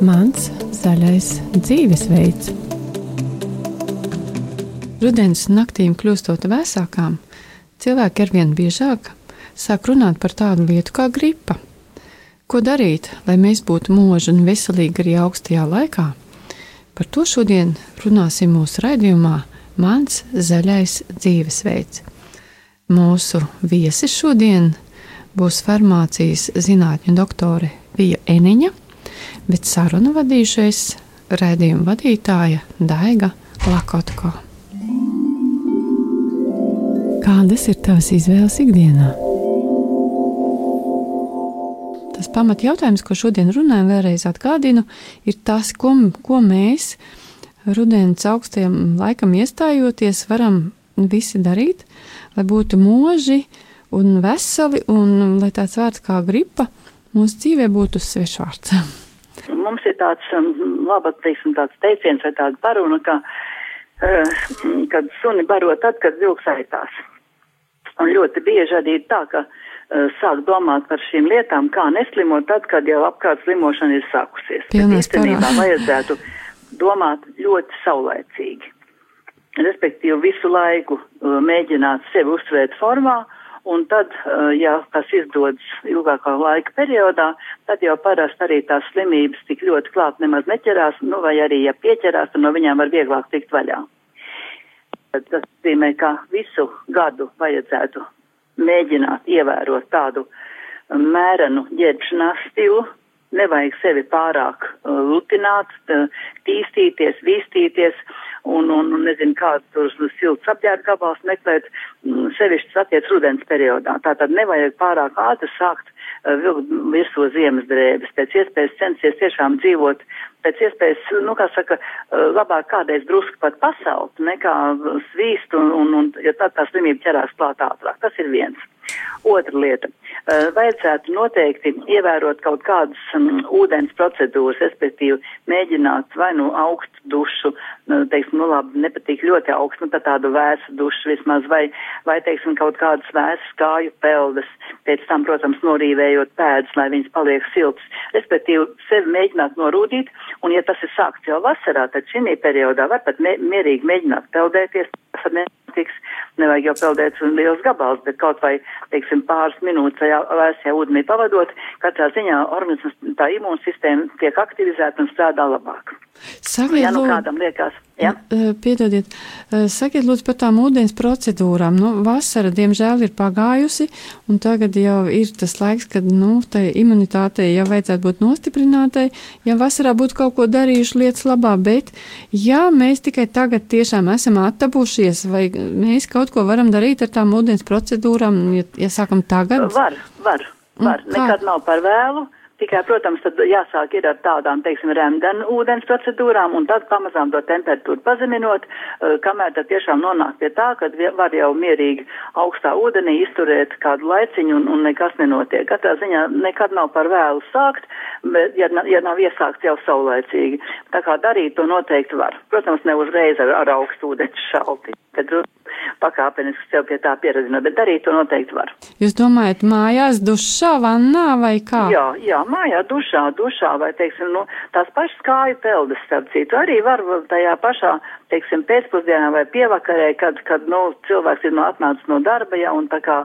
Mans zaļais dzīvesveids. Rudens naktīm kļūstot vēsākām, cilvēki arvien biežāk sāk runāt par tādu lietu kā gripa. Ko darīt, lai mēs būtu mūži un veselīgi arī augstajā laikā? Par to šodien runāsim mūsu raidījumā Mans zaļais dzīvesveids. Mūsu viesis šodien būs farmācijas zinātņu doktore Vija Eniņa bet sarunu vadīšais raidījuma vadītāja Daiga Lakotko. Kādas ir tavas izvēles ikdienā? Tas pamat jautājums, ko šodien runājam, vēlreiz atgādinu, ir tas, ko, ko mēs rudens augstajam laikam iestājoties varam visi darīt, lai būtu mūži un veseli, un lai tāds vārds kā gripa mūsu dzīvē būtu svešvārds. Mums ir tāds um, laba, teiksim, tāds teiciens vai tāda paruna, ka, uh, kad suni baro tad, kad vilks aitās. Un ļoti bieži arī ir tā, ka uh, sāk domāt par šīm lietām, kā neslimot tad, kad jau apkārt slimošana ir sākusies. Īstenībā vajadzētu domāt ļoti saulēcīgi. Respektīvi visu laiku uh, mēģināt sevi uzsvērt formā, uh, Un tad, eh, ja tas izdodas ilgākā laika periodā, tad jau parasti arī tās slimības tik ļoti klāt nemaz neķerās, nu vai arī, ja pieķerās, tad no viņām var vieglāk tikt vaļā. Tas nozīmē, ka visu gadu vajadzētu mēģināt ievērot tādu mērenu ģērbšanās stilu, nevajag sevi pārāk uh, lutināt, uh, tīstīties, vīstīties un, un, un nezinu, kādu tur silts apģērbu gabals meklēt, mm, sevišķi satiec rudens periodā. Tātad nevajag pārāk ātri sākt uh, vilkt virsū ziemas drēbes, pēc iespējas censties tiešām dzīvot, pēc iespējas, nu, kā saka, uh, labāk kādreiz drusku pat pasalt, nekā svīst un, un, un ja tad tā slimība ķerās klāt ātrāk. Tas ir viens. Otra lieta. Uh, vajadzētu noteikti ievērot kaut kādas um, ūdens procedūras, respektīvi mēģināt vai nu augstu dušu, teiksim, nu labi, nepatīk ļoti augstu, nu tad tādu vēsu dušu vismaz, vai, vai teiksim, kaut kādas vēsas kāju peldas, pēc tam, protams, norīvējot pēdas, lai viņas paliek siltas. Respektīvi, sevi mēģināt norūdīt, un ja tas ir sākts jau vasarā, tad šī periodā var pat mē, mierīgi mēģināt peldēties, tas netiks, nevajag jau peldēt liels gabals, bet kaut vai, teiksim, pāris minūtes vēsajā ūdenī pavadot, katrā ziņā organisms, tā imūnsistēma tiek aktivizēta un strādā labāk. Sakiet, ja nu kādam liekas. Ja? Piedodiet, sakiet lūdzu par tām ūdens procedūrām. Nu, vasara, diemžēl, ir pagājusi, un tagad jau ir tas laiks, kad, nu, tai imunitātei jau vajadzētu būt nostiprinātai, ja vasarā būtu kaut ko darījuši lietas labā, bet, ja mēs tikai tagad tiešām esam attabušies, vai mēs kaut ko varam darīt ar tām ūdens procedūrām, ja, ja sākam tagad? Var, var, var. Nekad nav par vēlu. Tikai, protams, tad jāsāk ir ar tādām, teiksim, remdenu ūdens procedūrām un tad pamazām to temperatūru pazeminot, eh, kamēr tad tiešām nonāk pie tā, ka var jau mierīgi augstā ūdenī izturēt kādu laiciņu un, un nekas nenotiek. Katrā ziņā nekad nav par vēlu sākt, bet, ja, ja nav iesākts jau saulaicīgi. Tā kā darīt to noteikti var. Protams, ne uzreiz ar, ar augstu ūdeni šalti. Tad pakāpeniski sev pie tā pieredzināt, bet darīt to noteikti var. Jūs domājat, mājās dušā, vannā vai kā? Jā, jā, mājā dušā, dušā vai, teiksim, nu, tās pašas kāju peldes, starp citu, arī var tajā pašā, teiksim, pēcpusdienā vai pievakarē, kad, kad, nu, cilvēks ir no atnācis no darba, ja, un tā kā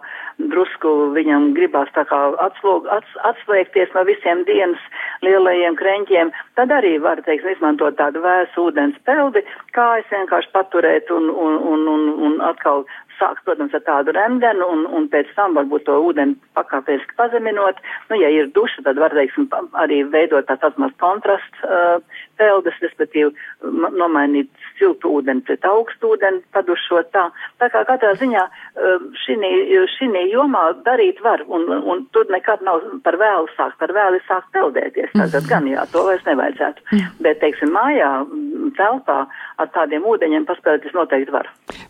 drusku viņam gribās tā kā atslog, ats, atslēgties no visiem dienas lielajiem kreņķiem, tad arī var, teiksim, izmantot tādu vēsu ūdens peldi, kājas vienkārši paturēt un, un, un, un, un atkal sāks, protams, ar tādu remdenu un, un pēc tam varbūt to ūdeni pakāpeniski pazeminot. Nu, ja ir duša, tad var, teiksim, arī veidot tā saucamās kontrastu uh, peldes, respektīvi nomainīt siltu ūdeni pret augstu ūdeni, padušot tā. Tā kā katrā ziņā uh, šī jomā darīt var, un, un tur nekad nav par vēlu sākt, par vēlu sākt peldēties. Tātad mm -hmm. gan jā, to vairs nevajadzētu. Mm -hmm. Bet, teiksim, mājā, telpā ar tādiem ūdeņiem paspēlēties noteikti var.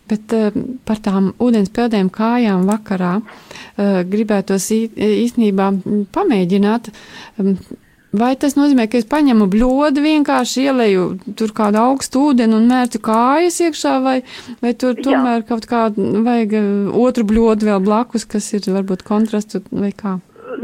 Bet uh, par tā tām ūdens peldēm kājām vakarā uh, gribētos īstenībā pamēģināt. Um, Vai tas nozīmē, ka es paņemu bļodu, vienkārši ielēju tur kādu augstu ūdeni un mērķu kājas iekšā, vai, vai tur tomēr Jā. kaut kādu vajag otru bļodu vēl blakus, kas ir varbūt kontrastu vai kā?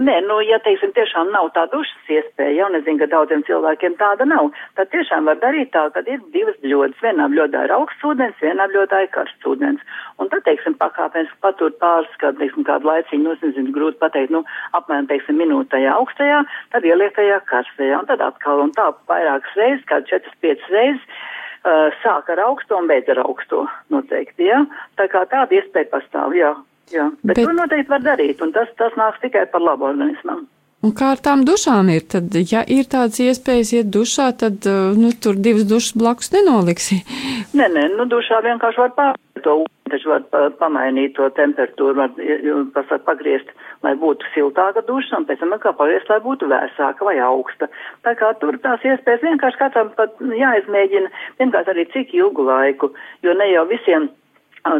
Nē, nu, ja, teiksim, tiešām nav tā dušas iespēja, jau nezinu, ka daudziem cilvēkiem tāda nav, tad tiešām var darīt tā, ka ir divas bļodas. Vienā bļodā ir augsts ūdens, vienā bļodā ir karsts ūdens. Un tad, teiksim, pakāpeniski patur pāris, kādu, teiksim, kādu laiciņu, nu, nezinu, grūti pateikt, nu, apmēram, teiksim, minūtajā augstajā, tad ieliek tajā karstajā, un tad atkal, un tā vairākas reizes, kādu 4-5 reizes. Uh, sāk ar augsto un beidz ar augsto noteikti, jā. Ja? Tā kā tāda iespēja pastāv, jā. Jā, bet, bet to noteikti var darīt, un tas, tas nāks tikai par labu organismam. Un kā ar tām dušām ir? Tad, ja ir tādas iespējas iet dušā, tad uh, nu, tur divas dušas blakus nenoliksi. Nē, nē, nu dušā vienkārši var pārēt to ūdeni, taču var pa, pamainīt to temperatūru, var pagriezt, lai būtu siltāka duša, un pēc tam kā pagriezt, lai būtu vēsāka vai augsta. Tā kā tur tās iespējas vienkārši katram pat jāizmēģina, vienkārši arī cik ilgu laiku, jo ne jau visiem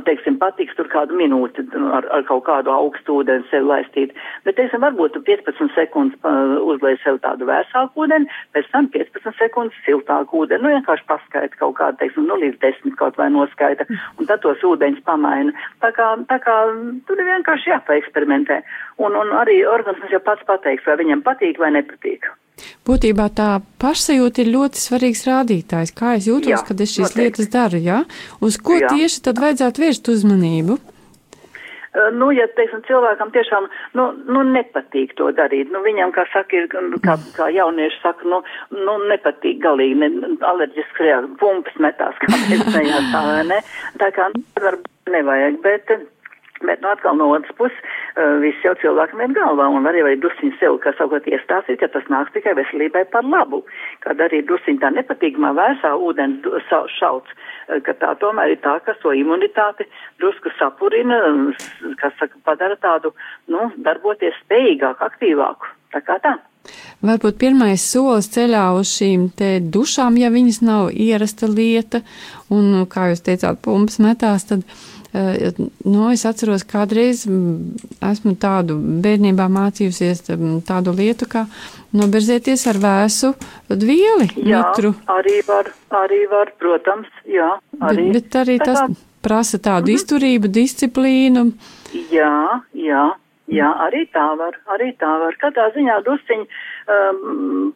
teiksim, patiks tur kādu minūti ar, ar kaut kādu augstu ūdeni sev laistīt. Bet, teiksim, varbūt 15 sekundes uzlēj sev tādu vēsāku ūdeni, pēc tam 15 sekundes siltāku ūdeni. Nu, vienkārši paskaita kaut kādu, teiksim, nu, līdz 10 kaut vai noskaita, un tad tos ūdeņus pamaina. Tā kā, tā kā tur ir vienkārši jāpaeksperimentē. Un, un arī organisms jau pats pateiks, vai viņam patīk vai nepatīk. Būtībā tā pašsajūta ir ļoti svarīgs rādītājs. Kā es jūtos, jā, kad es šīs noteikti. lietas daru, jā? Uz ko jā. tieši tad vajadzētu vērst uzmanību? Nu, ja, teiksim, cilvēkam tiešām, nu, nu, nepatīk to darīt, nu, viņam, kā saka, ir, kā, kā jaunieši saka, nu, nu, nepatīk galīgi, ne, alerģiski reakcija, pumpas metās, kā mēs nejās tā, ne? Tā kā, nu, varbūt nevajag, bet, Bet, nu, atkal no otras puses, uh, viss jau cilvēkam ir galvā, un var jau arī dusiņi sev, kas savukārt iestāstīt, ka tas nāks tikai veselībai par labu. Kad arī dusiņi tā nepatīkamā vēsā ūdens šauc, uh, ka tā tomēr ir tā, kas to imunitāti drusku sapurina, kas saka, padara tādu, nu, darboties spējīgāku, aktīvāku. Tā kā tā. Varbūt pirmais solis ceļā uz šīm te dušām, ja viņas nav ierasta lieta, un, kā jūs teicāt, pumpas metās, tad Eh, nu, es atceros, kādreiz esmu tādu bērnībā mācījusies tādu lietu, kā noberzēties ar vēsu vieli. Jā, mitru. arī var, arī var, protams, jā. Arī. Bet, bet arī tas prasa tādu mm -hmm. izturību, disciplīnu. Jā, jā, jā, arī tā var, arī tā var. Katrā ziņā drusciņi um,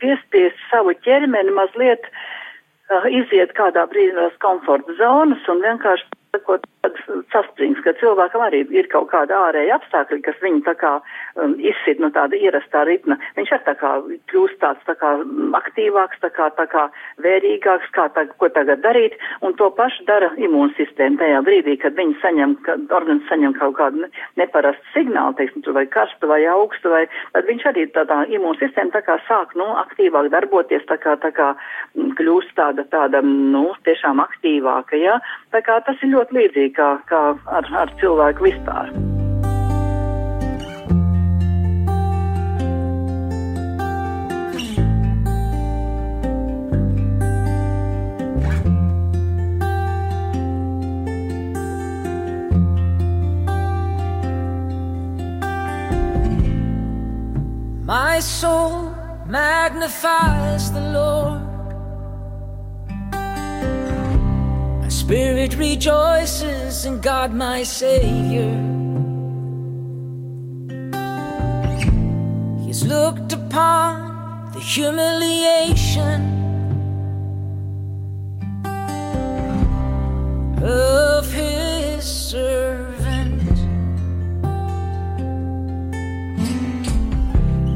piespiest savu ķermeni mazliet uh, iziet kādā brīdī no komforta zonas un vienkārši sakot, saspringts, ka cilvēkam arī ir kaut kāda ārēja apstākļi, kas viņu tā kā um, izsit no tāda ierastā ritma. Viņš ir tā kā kļūst tāds tā kā aktīvāks, tā kā, tā kā vērīgāks, kā tā, ko tagad darīt, un to pašu dara imūnsistēma tajā brīdī, kad viņi saņem, kad organisms saņem kaut kādu neparastu signālu, teiksim, vai karstu vai augstu, vai, tad viņš arī tādā imūnsistēma tā kā sāk, nu, aktīvāk darboties, tā kā, tā kā mm, kļūst tāda, tāda, nu, tiešām aktīvāka, jā. Ja? Tā kā tas ir ļoti līdzīgi kā, kā ar, ar cilvēku vispār. My soul magnifies the Lord. Spirit rejoices in God my Savior. He's looked upon the humiliation of his servant.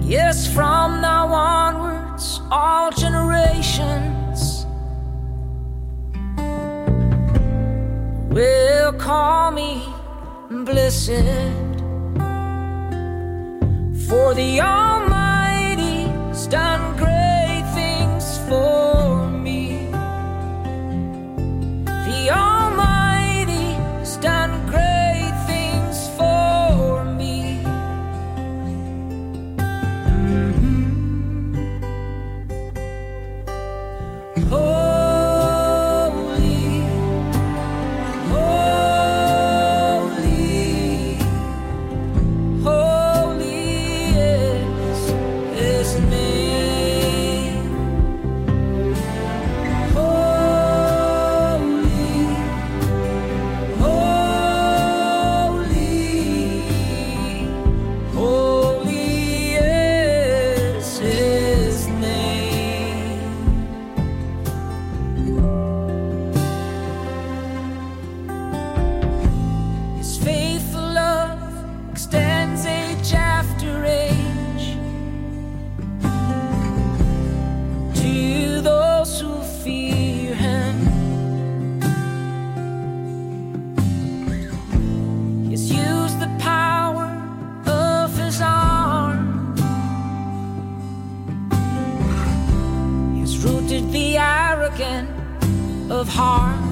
Yes, from now onwards, all generations. Will call me blessed. For the Almighty's extends age after age to those who fear him. He's used the power of his arm, he's rooted the arrogant of heart.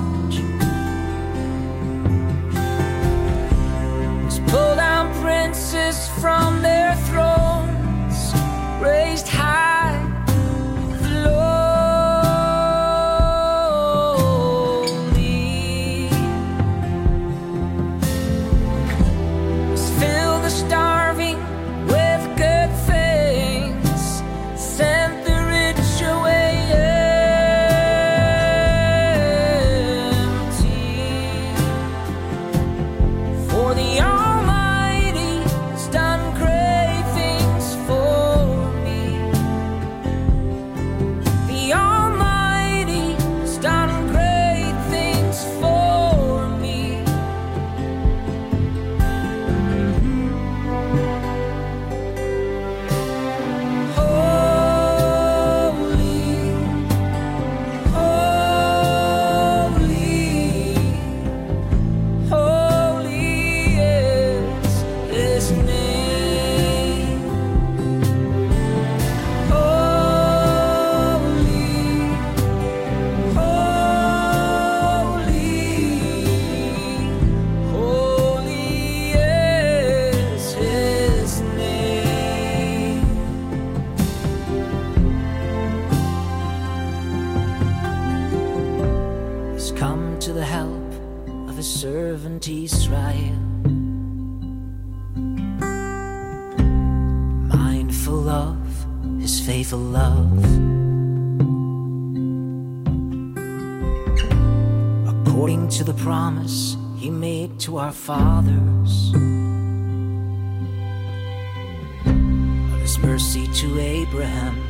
Come to the help of his servant Israel. Mindful of his faithful love. According to the promise he made to our fathers. Of his mercy to Abraham,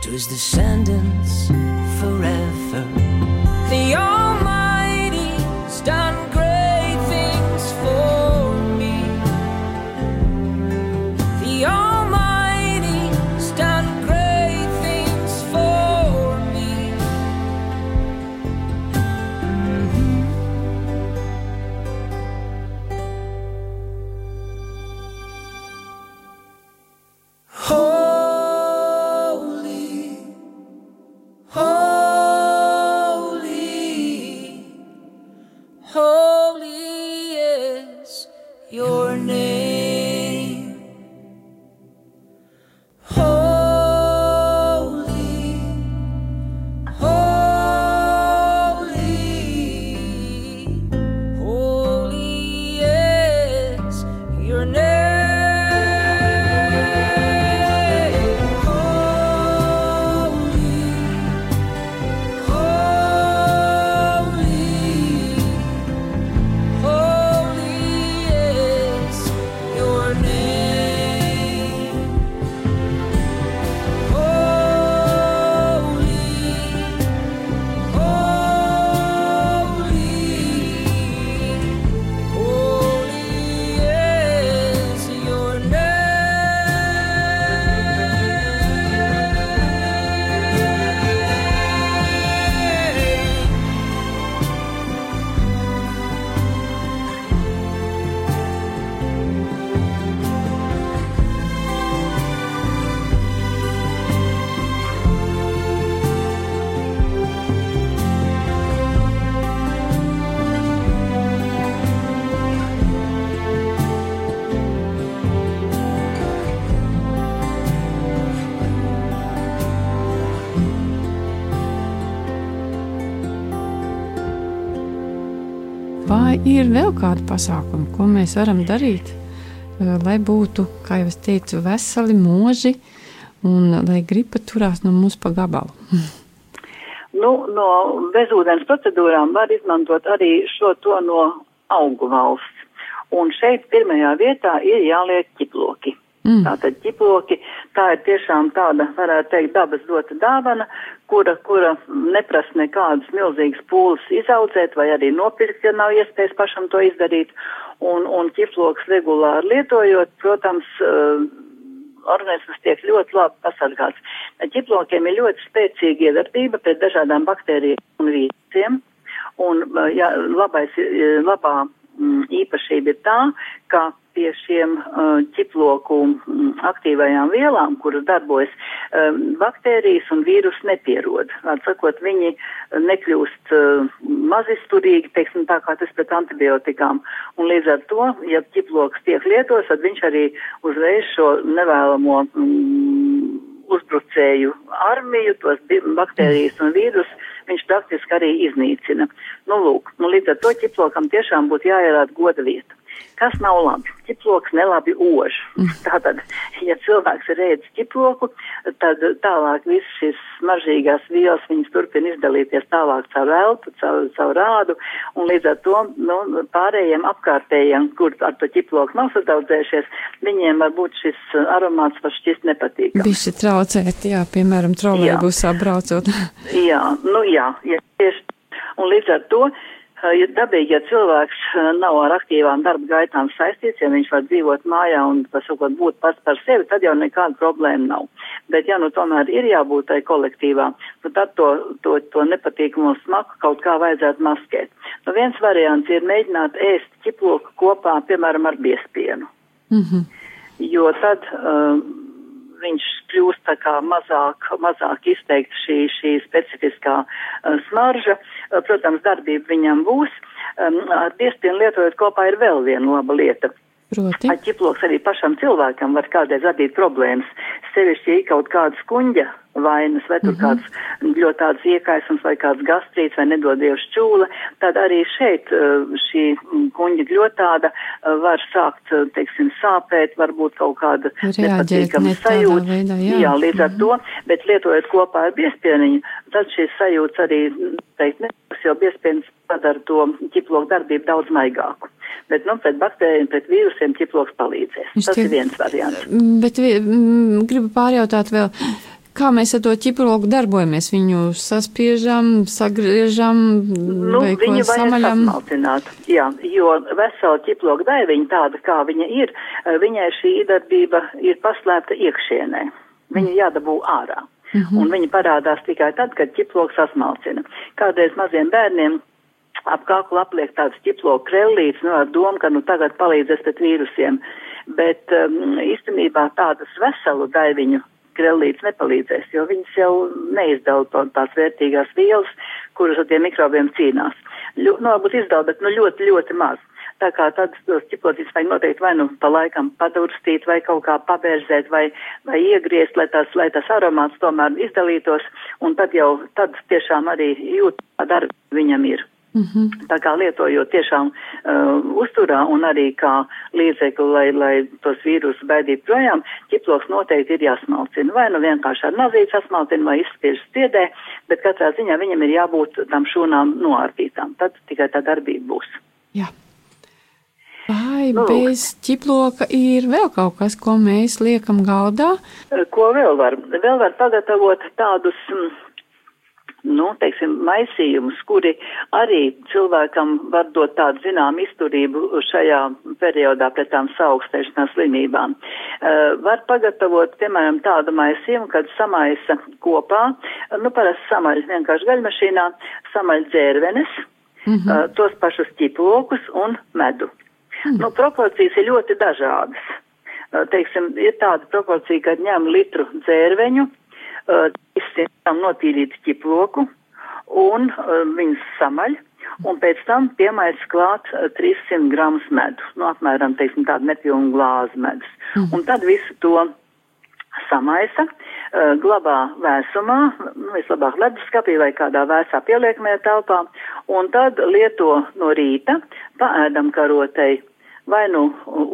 to his descendants forever. The ir vēl kādi pasākumi, ko mēs varam darīt, eh, lai būtu, kā jau es teicu, veseli mūži un lai gripa turās no mums pa gabalu? Nu, no bezūdens procedūrām var izmantot arī šo to no augu valsts. Un šeit pirmajā vietā ir jāliek ķiploki. Mm. Tātad ķiploki, tā ir tiešām tāda, varētu teikt, dabas dota dāvana, kura, kura neprasa nekādas milzīgas pūles izaudzēt vai arī nopirkt, ja nav iespējas pašam to izdarīt. Un, un ķiploks regulāri lietojot, protams, uh, organisms tiek ļoti labi pasargāts. Ķiplokiem ir ļoti spēcīga iedarbība pret dažādām baktērijām un vīrusiem. Un uh, jā, labais, uh, labā mm, īpašība ir tā, ka pie šiem uh, ķiploku mm, aktīvajām vielām, kuras darbojas, um, baktērijas un vīrus nepierod. Atsakot, viņi nekļūst uh, mazizturīgi, teiksim, tā kā tas pret antibiotikām. Un līdz ar to, ja ķiploks tiek lietots, tad viņš arī uzreiz šo nevēlamo mm, uzbrucēju armiju, tos baktērijas un vīrus, viņš praktiski arī iznīcina. Nu, lūk, nu, līdz ar to ķiplokam tiešām būtu jāierāda goda vieta. Kas nav labi? Ķiploks nelabi ož. Tātad, ja cilvēks ir ēdis ķiploku, tad tālāk viss šis smaržīgās vielas viņas turpina izdalīties tālāk caur elpu, caur, caur rādu, un līdz ar to nu, pārējiem apkārtējiem, kur ar to ķiploku nav sadaudzējušies, viņiem varbūt šis aromāts var šķist nepatīkams. Bišķi traucēt, jā, piemēram, trolēbusā braucot. Jā, nu jā, ja tieši. Un līdz ar to, ja dabīgi, ja cilvēks eh, nav ar aktīvām darba gaitām saistīts, ja viņš var dzīvot mājā un, pasakot, būt pats par sevi, tad jau nekāda problēma nav. Bet, ja nu tomēr ir jābūt tai kolektīvā, nu tad to, to, to nepatīkamo smaku kaut kā vajadzētu maskēt. Nu, viens variants ir mēģināt ēst ķiploku kopā, piemēram, ar biespienu. Mm -hmm. Jo tad uh, viņš kļūst tā kā mazāk, mazāk izteikta šī, šī specifiskā uh, smarža. Uh, protams, darbība viņam būs. Um, ar biespienu lietojot kopā ir vēl viena laba lieta. Proti, Ar ķiploks arī pašam cilvēkam var kādreiz radīt problēmas. Sevišķi, ja ir kaut kādas kuņģa vainas, vai tur mm -hmm. kāds ļoti tāds iekaisums, vai kāds gastrīts, vai nedodievs čūla, tad arī šeit uh, šī mm, kuņģa gļotāda uh, var sākt, uh, teiksim, sāpēt, varbūt kaut kāda nepatīkama sajūta. veidā, jā. jā, līdz ar to, bet lietojot kopā ar biespieniņu, tad šīs sajūtas arī, teikt, nebūs, jo biespienis padara to ķiploku darbību daudz maigāku. Bet, nu, pret baktērijiem, pret vīrusiem ķiploks palīdzēs. Viņš Tas tiek- ir viens variants. Mm, Bet vi- mm, gribu pārjautāt vēl, kā mēs ar to ķiploku darbojamies? Viņu saspiežam, sagriežam, Nu, vai ko samaļam? jā, jo vesela ķiploka daiviņa tāda, kā viņa ir, eh, viņai šī darbība ir paslēpta iekšienē. Viņa jādabū ārā. Un viņa parādās tikai tad, kad ķiploks sasmalcina. Kādreiz maziem bērniem ap kaklu apliek tāds ķiploka krellīts, nu, ar domu, ka nu tagad palīdzēs pret vīrusiem. Bet um, īstenībā tādas veselu daiviņu krellītes nepalīdzēs, jo viņas jau neizdala tās vērtīgās vielas, kuras ar tiem mikrobiem cīnās. Ļo, nu, varbūt izdala, bet nu, ļoti, ļoti maz. Tā kā tad tos ķiplocītus vajag noteikti vai nu pa laikam padurstīt, vai kaut kā pabērzēt, vai, vai iegriezt, lai tas, lai tas aromāts tomēr izdalītos, un tad jau, tad tiešām arī jūt, kā darba viņam ir. Mhm. Tā kā lietojot tiešām uh, uzturā un arī kā līdzekli, lai, lai tos vīrusus baidītu projām, ķiploks noteikti ir jāsmalcina. Vai nu vienkārši ar nazīti sasmalcina vai izspiež stiedē, bet katrā ziņā viņam ir jābūt tam šūnām noārtītām. Tad tikai tā darbība būs. Jā. Vai Nu, bez ķiploka ir vēl kaut kas, ko mēs liekam galdā? Uh, Ko vēl var? Vēl var pagatavot tādus, mm, nu, teiksim, maisījumus, kuri arī cilvēkam var dot tādu zinām izturību šajā periodā pret tām saukstēšanās slimībām. Uh, var pagatavot, piemēram, tādu maisījumu, kad samaisa kopā, nu, parasti samaļ vienkārši gaļmašīnā, samaļ dzērvenes, Mhm. uh, tos pašus ķiplokus un medu. Nu, proporcijas ir ļoti dažādas. Uh, Teiksim, ir tāda proporcija, kad ņem litru dzērveņu, 300 gram notīrītu ķiploku un viņus samaļ. Un pēc tam piemērs klāt uh, 300 gramus medu, nu, apmēram, teiksim, tādu nepilnu glāzi medus. Un tad visu to samaisa, uh, glabā vēsumā, nu, vislabāk leduskapī vai kādā vēsā pieliekamajā telpā, un tad lieto no rīta paēdam karotei. Vai nu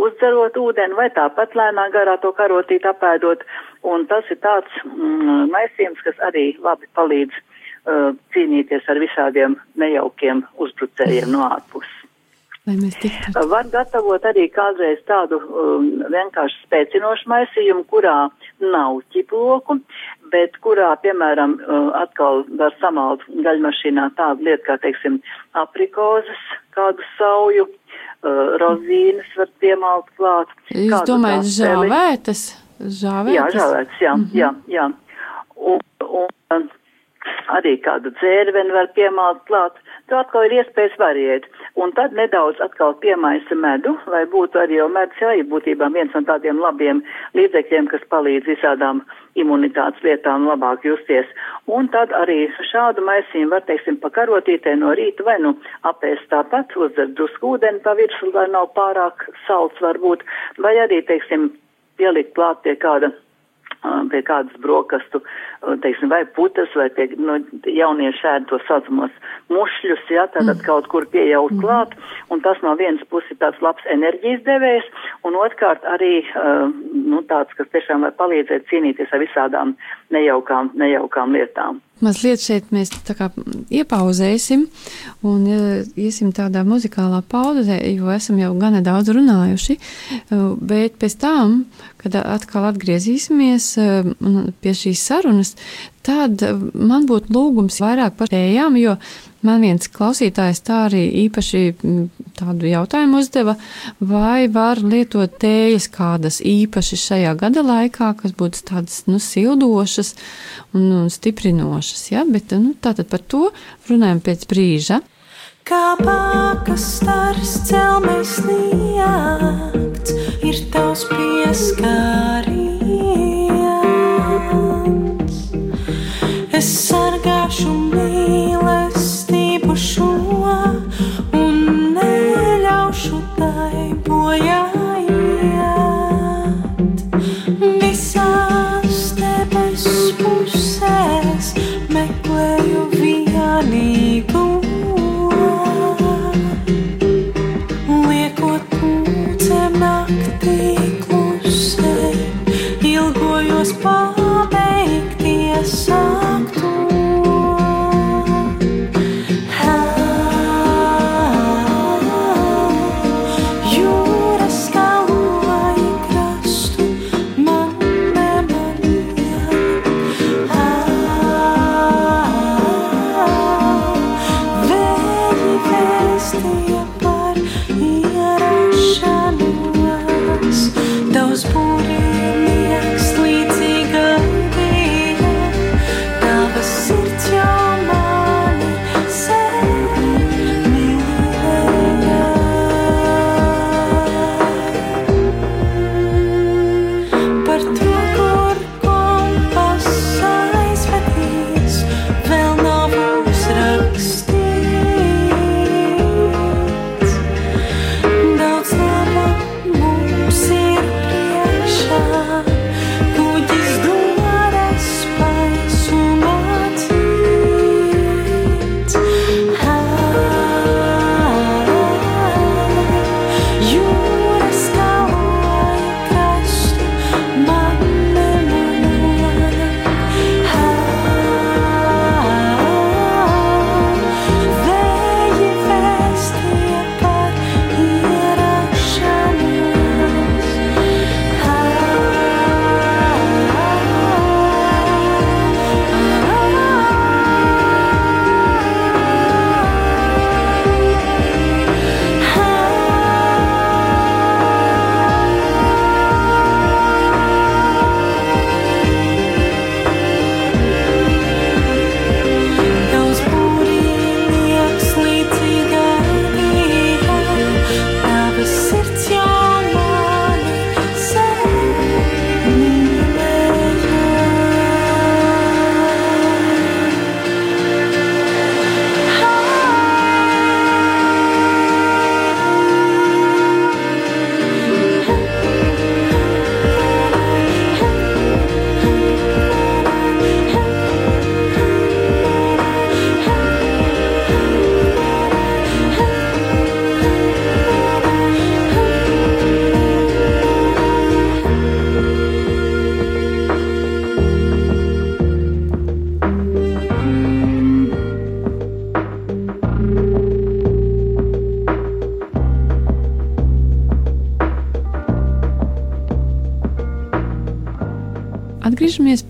uzdzerot ūdeni, vai tāpat lēnā garā to karotīt apēdot, un tas ir tāds mm, maisījums, kas arī labi palīdz uh, cīnīties ar visādiem nejaukiem uzbrucējiem no ārpuses. Tiktu. Var gatavot arī kādreiz tādu um, vienkārši spēcinošu maisījumu, kurā nav ķiploku, bet kurā, piemēram, uh, atkal var samalt gaļmašīnā tādu lietu kā, teiksim, aprikozes, kādu sauju, uh, rozīnes var piemalt klāt. Jūs domājat, žāvētas? Žāvētas? Jā, žāvētas, jā, jā, jā. Un, un um, arī kādu dzērveni var piemalt klāt. Tur atkal ir iespējas variēt. un tad nedaudz atkal piemaisa medu, lai būtu arī jau medus jau ir būtībā viens no tādiem labiem līdzekļiem, kas palīdz visādām imunitātes lietām labāk justies. Un tad arī šādu maisījumu var, teiksim, pa karotītē no rīta vai nu apēst tāpat, uzdzert drusku ūdeni pa virsmu, lai nav pārāk salds varbūt, vai arī, teiksim, pielikt klāt pie kāda pie kādas brokastu, teiksim, vai putas, vai pie, nu, jaunieši ēd to saucamos mušļus, jā, tātad mm. kaut kur pieejaukt mm. klāt, un tas no vienas puses tāds labs enerģijas devējs, un otrkārt arī, nu, tāds, kas tiešām var palīdzēt cīnīties ar visādām nejaukām, nejaukām lietām. Mazliet šeit mēs iepauzēsim un iesim tādā muzikālā pauzē, jo esam jau gana daudz runājuši, bet pēc tam, kad atkal atgriezīsimies pie šīs sarunas, tad man būtu lūgums vairāk par tējām, jo Man viens klausītājs tā arī īpaši tādu jautājumu uzdeva, vai var lietot tējas kādas īpaši šajā gada laikā, kas būtu tādas, nu, sildošas un, un stiprinošas, ja? bet, nu, tātad par to runājam pēc brīža. Kā pākas stars celmēs sniegts, ir tavs pieskāriens.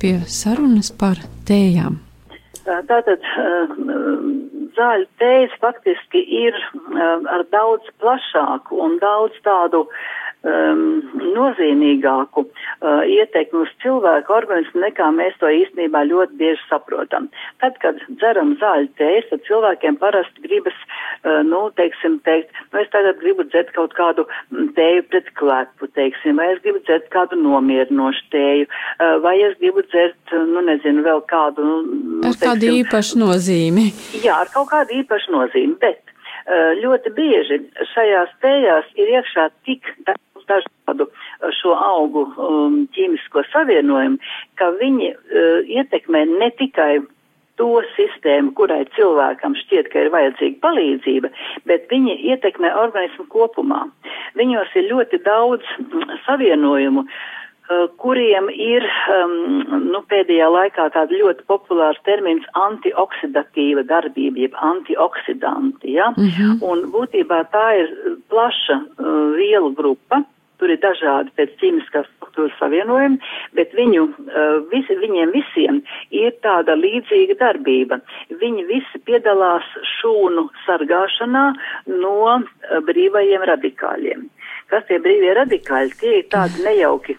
Pie sarunas par tējām. Tātad zāļu tējas faktiski ir ar daudz plašāku un daudz tādu um, nozīmīgāku uh, ietekmi uz cilvēku organismu, nekā mēs to īstenībā ļoti bieži saprotam. Tad, kad dzeram zāļu tējas, tad cilvēkiem parasti gribas, uh, nu, teiksim, teikt, nu, es tagad gribu dzert kaut kādu mm, tēju pret klepu, teiksim, vai es gribu dzert kādu nomierinošu tēju, uh, vai es gribu dzert, nu, nezinu, vēl kādu. Nu, Ar kādu teiksim, īpašu nozīmi. Jā, ar kaut kādu īpašu nozīmi, bet uh, ļoti bieži šajās tējās ir iekšā tik daudz dažādu uh, šo augu um, ķīmisko savienojumu, ka viņi uh, ietekmē ne tikai to sistēmu, kurai cilvēkam šķiet, ka ir vajadzīga palīdzība, bet viņi ietekmē organismu kopumā. Viņos ir ļoti daudz mm, savienojumu, uh, kuriem ir um, nu, pēdējā laikā tāda ļoti populārs termins antioksidatīva darbība, jeb antioksidanti. Ja? -hmm. Un būtībā tā ir plaša uh, vielu grupa. Tur ir dažādi pēc ķīmiskās struktūras savienojumi, bet viņu, uh, visi, viņiem visiem ir tāda līdzīga darbība. Viņi visi piedalās šūnu sargāšanā no uh, brīvajiem radikāļiem. Kas tie brīvie radikāļi? Tie ir tādi nejauki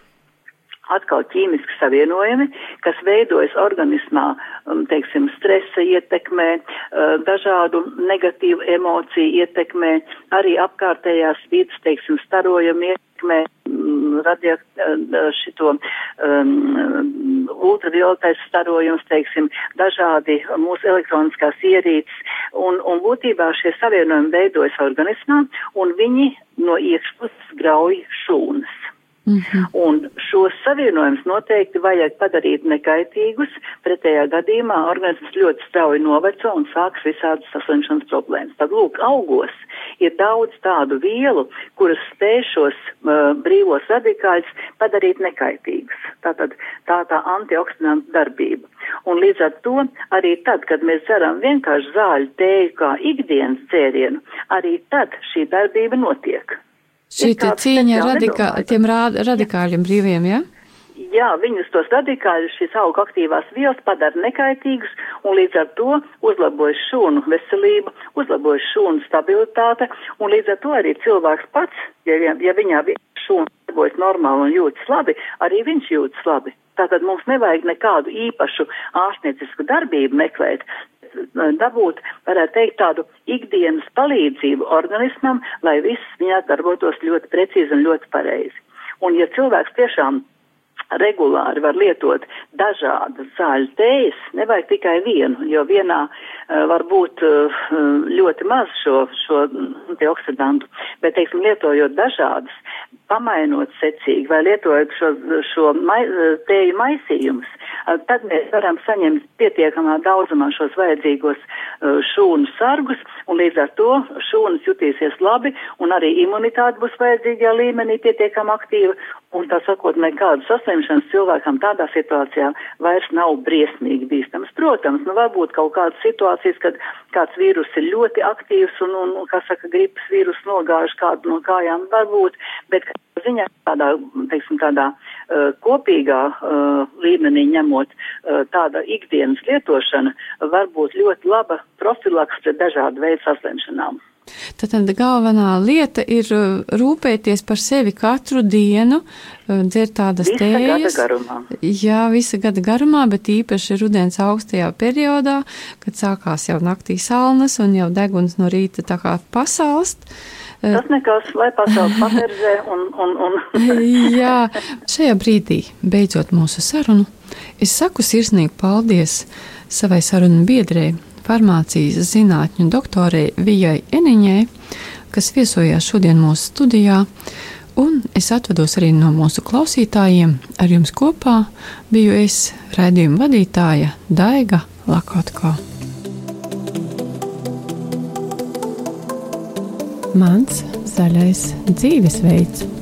atkal ķīmiski savienojumi, kas veidojas organismā, um, teiksim, stresa ietekmē, uh, dažādu negatīvu emociju ietekmē, arī apkārtējās vidas, teiksim, starojumu ietekmē, mm, radio, uh, šito um, ultravioletais starojums, teiksim, dažādi mūsu elektroniskās ierīces, un, un būtībā šie savienojumi veidojas organismā, un viņi no iekšpuses grauj šūnas. -hmm. Un šos savienojumus noteikti vajag padarīt nekaitīgus, pretējā gadījumā organisms ļoti strauji noveco un sāks visādas saslimšanas problēmas. Tad, lūk, augos ir daudz tādu vielu, kuras spēj šos uh, brīvos radikāļus padarīt nekaitīgus. Tātad tā tā antioksidantu darbība. Un līdz ar to arī tad, kad mēs dzeram vienkārši zāļu tēju kā ikdienas dzērienu, arī tad šī darbība notiek. Šī cīņa ar radikā, tiem rā- radikāļiem brīviem, ja? Jā, viņus tos radikāļus šīs auga aktīvās vielas padara nekaitīgus un līdz ar to uzlabojas šūnu veselība, uzlabojas šūnu stabilitāte un līdz ar to arī cilvēks pats, ja, ja viņā vi- šūna darbojas normāli un jūtas labi, arī viņš jūtas labi. Tātad mums nevajag nekādu īpašu ārstniecisku darbību meklēt, dabūt, varētu teikt, tādu ikdienas palīdzību organismam, lai viss viņā darbotos ļoti precīzi un ļoti pareizi. Un ja cilvēks tiešām regulāri var lietot dažādas zāļu tējas, nevajag tikai vienu, jo vienā uh, var būt uh, ļoti maz šo, šo antioksidantu, bet, teiksim, lietojot dažādas, pamainot secīgi vai lietojot šo, šo mai, tēju maisījumus, tad mēs varam saņemt pietiekamā daudzumā šos vajadzīgos šūnu sargus, un līdz ar to šūnas jutīsies labi, un arī imunitāte būs vajadzīgajā līmenī pietiekami aktīva, un tā sakot, nekādu saslimšanas cilvēkam tādā situācijā vairs nav briesmīgi bīstams. Protams, nu varbūt kaut kādas situācijas, kad kāds vīrus ir ļoti aktīvs un, un, kā saka, gripas vīrus nogāž kādu no kājām, varbūt, bet ziņā tādā, teiksim, tādā uh, kopīgā uh, līmenī ņemot uh, tāda ikdienas lietošana var būt ļoti laba profilaks pret dažādu veidu saslimšanām. Tad galvenā lieta ir uh, rūpēties par sevi katru dienu, uh, dzert tādas Visa tējas. Jā, visa gada garumā, bet īpaši rudens augstajā periodā, kad sākās jau naktī salnas un jau deguns no rīta tā kā pasalst. Tas nekas, lai pasauli paterzē un, un, un Jā, šajā brīdī, beidzot mūsu sarunu, es saku sirsnīgi paldies savai sarunu biedrei, farmācijas zinātņu doktorei Vijai Eniņai, kas viesojās šodien mūsu studijā, un es atvados arī no mūsu klausītājiem. Ar jums kopā biju es, raidījuma vadītāja Daiga Lakotko. Mans zaļais dzīvesveids.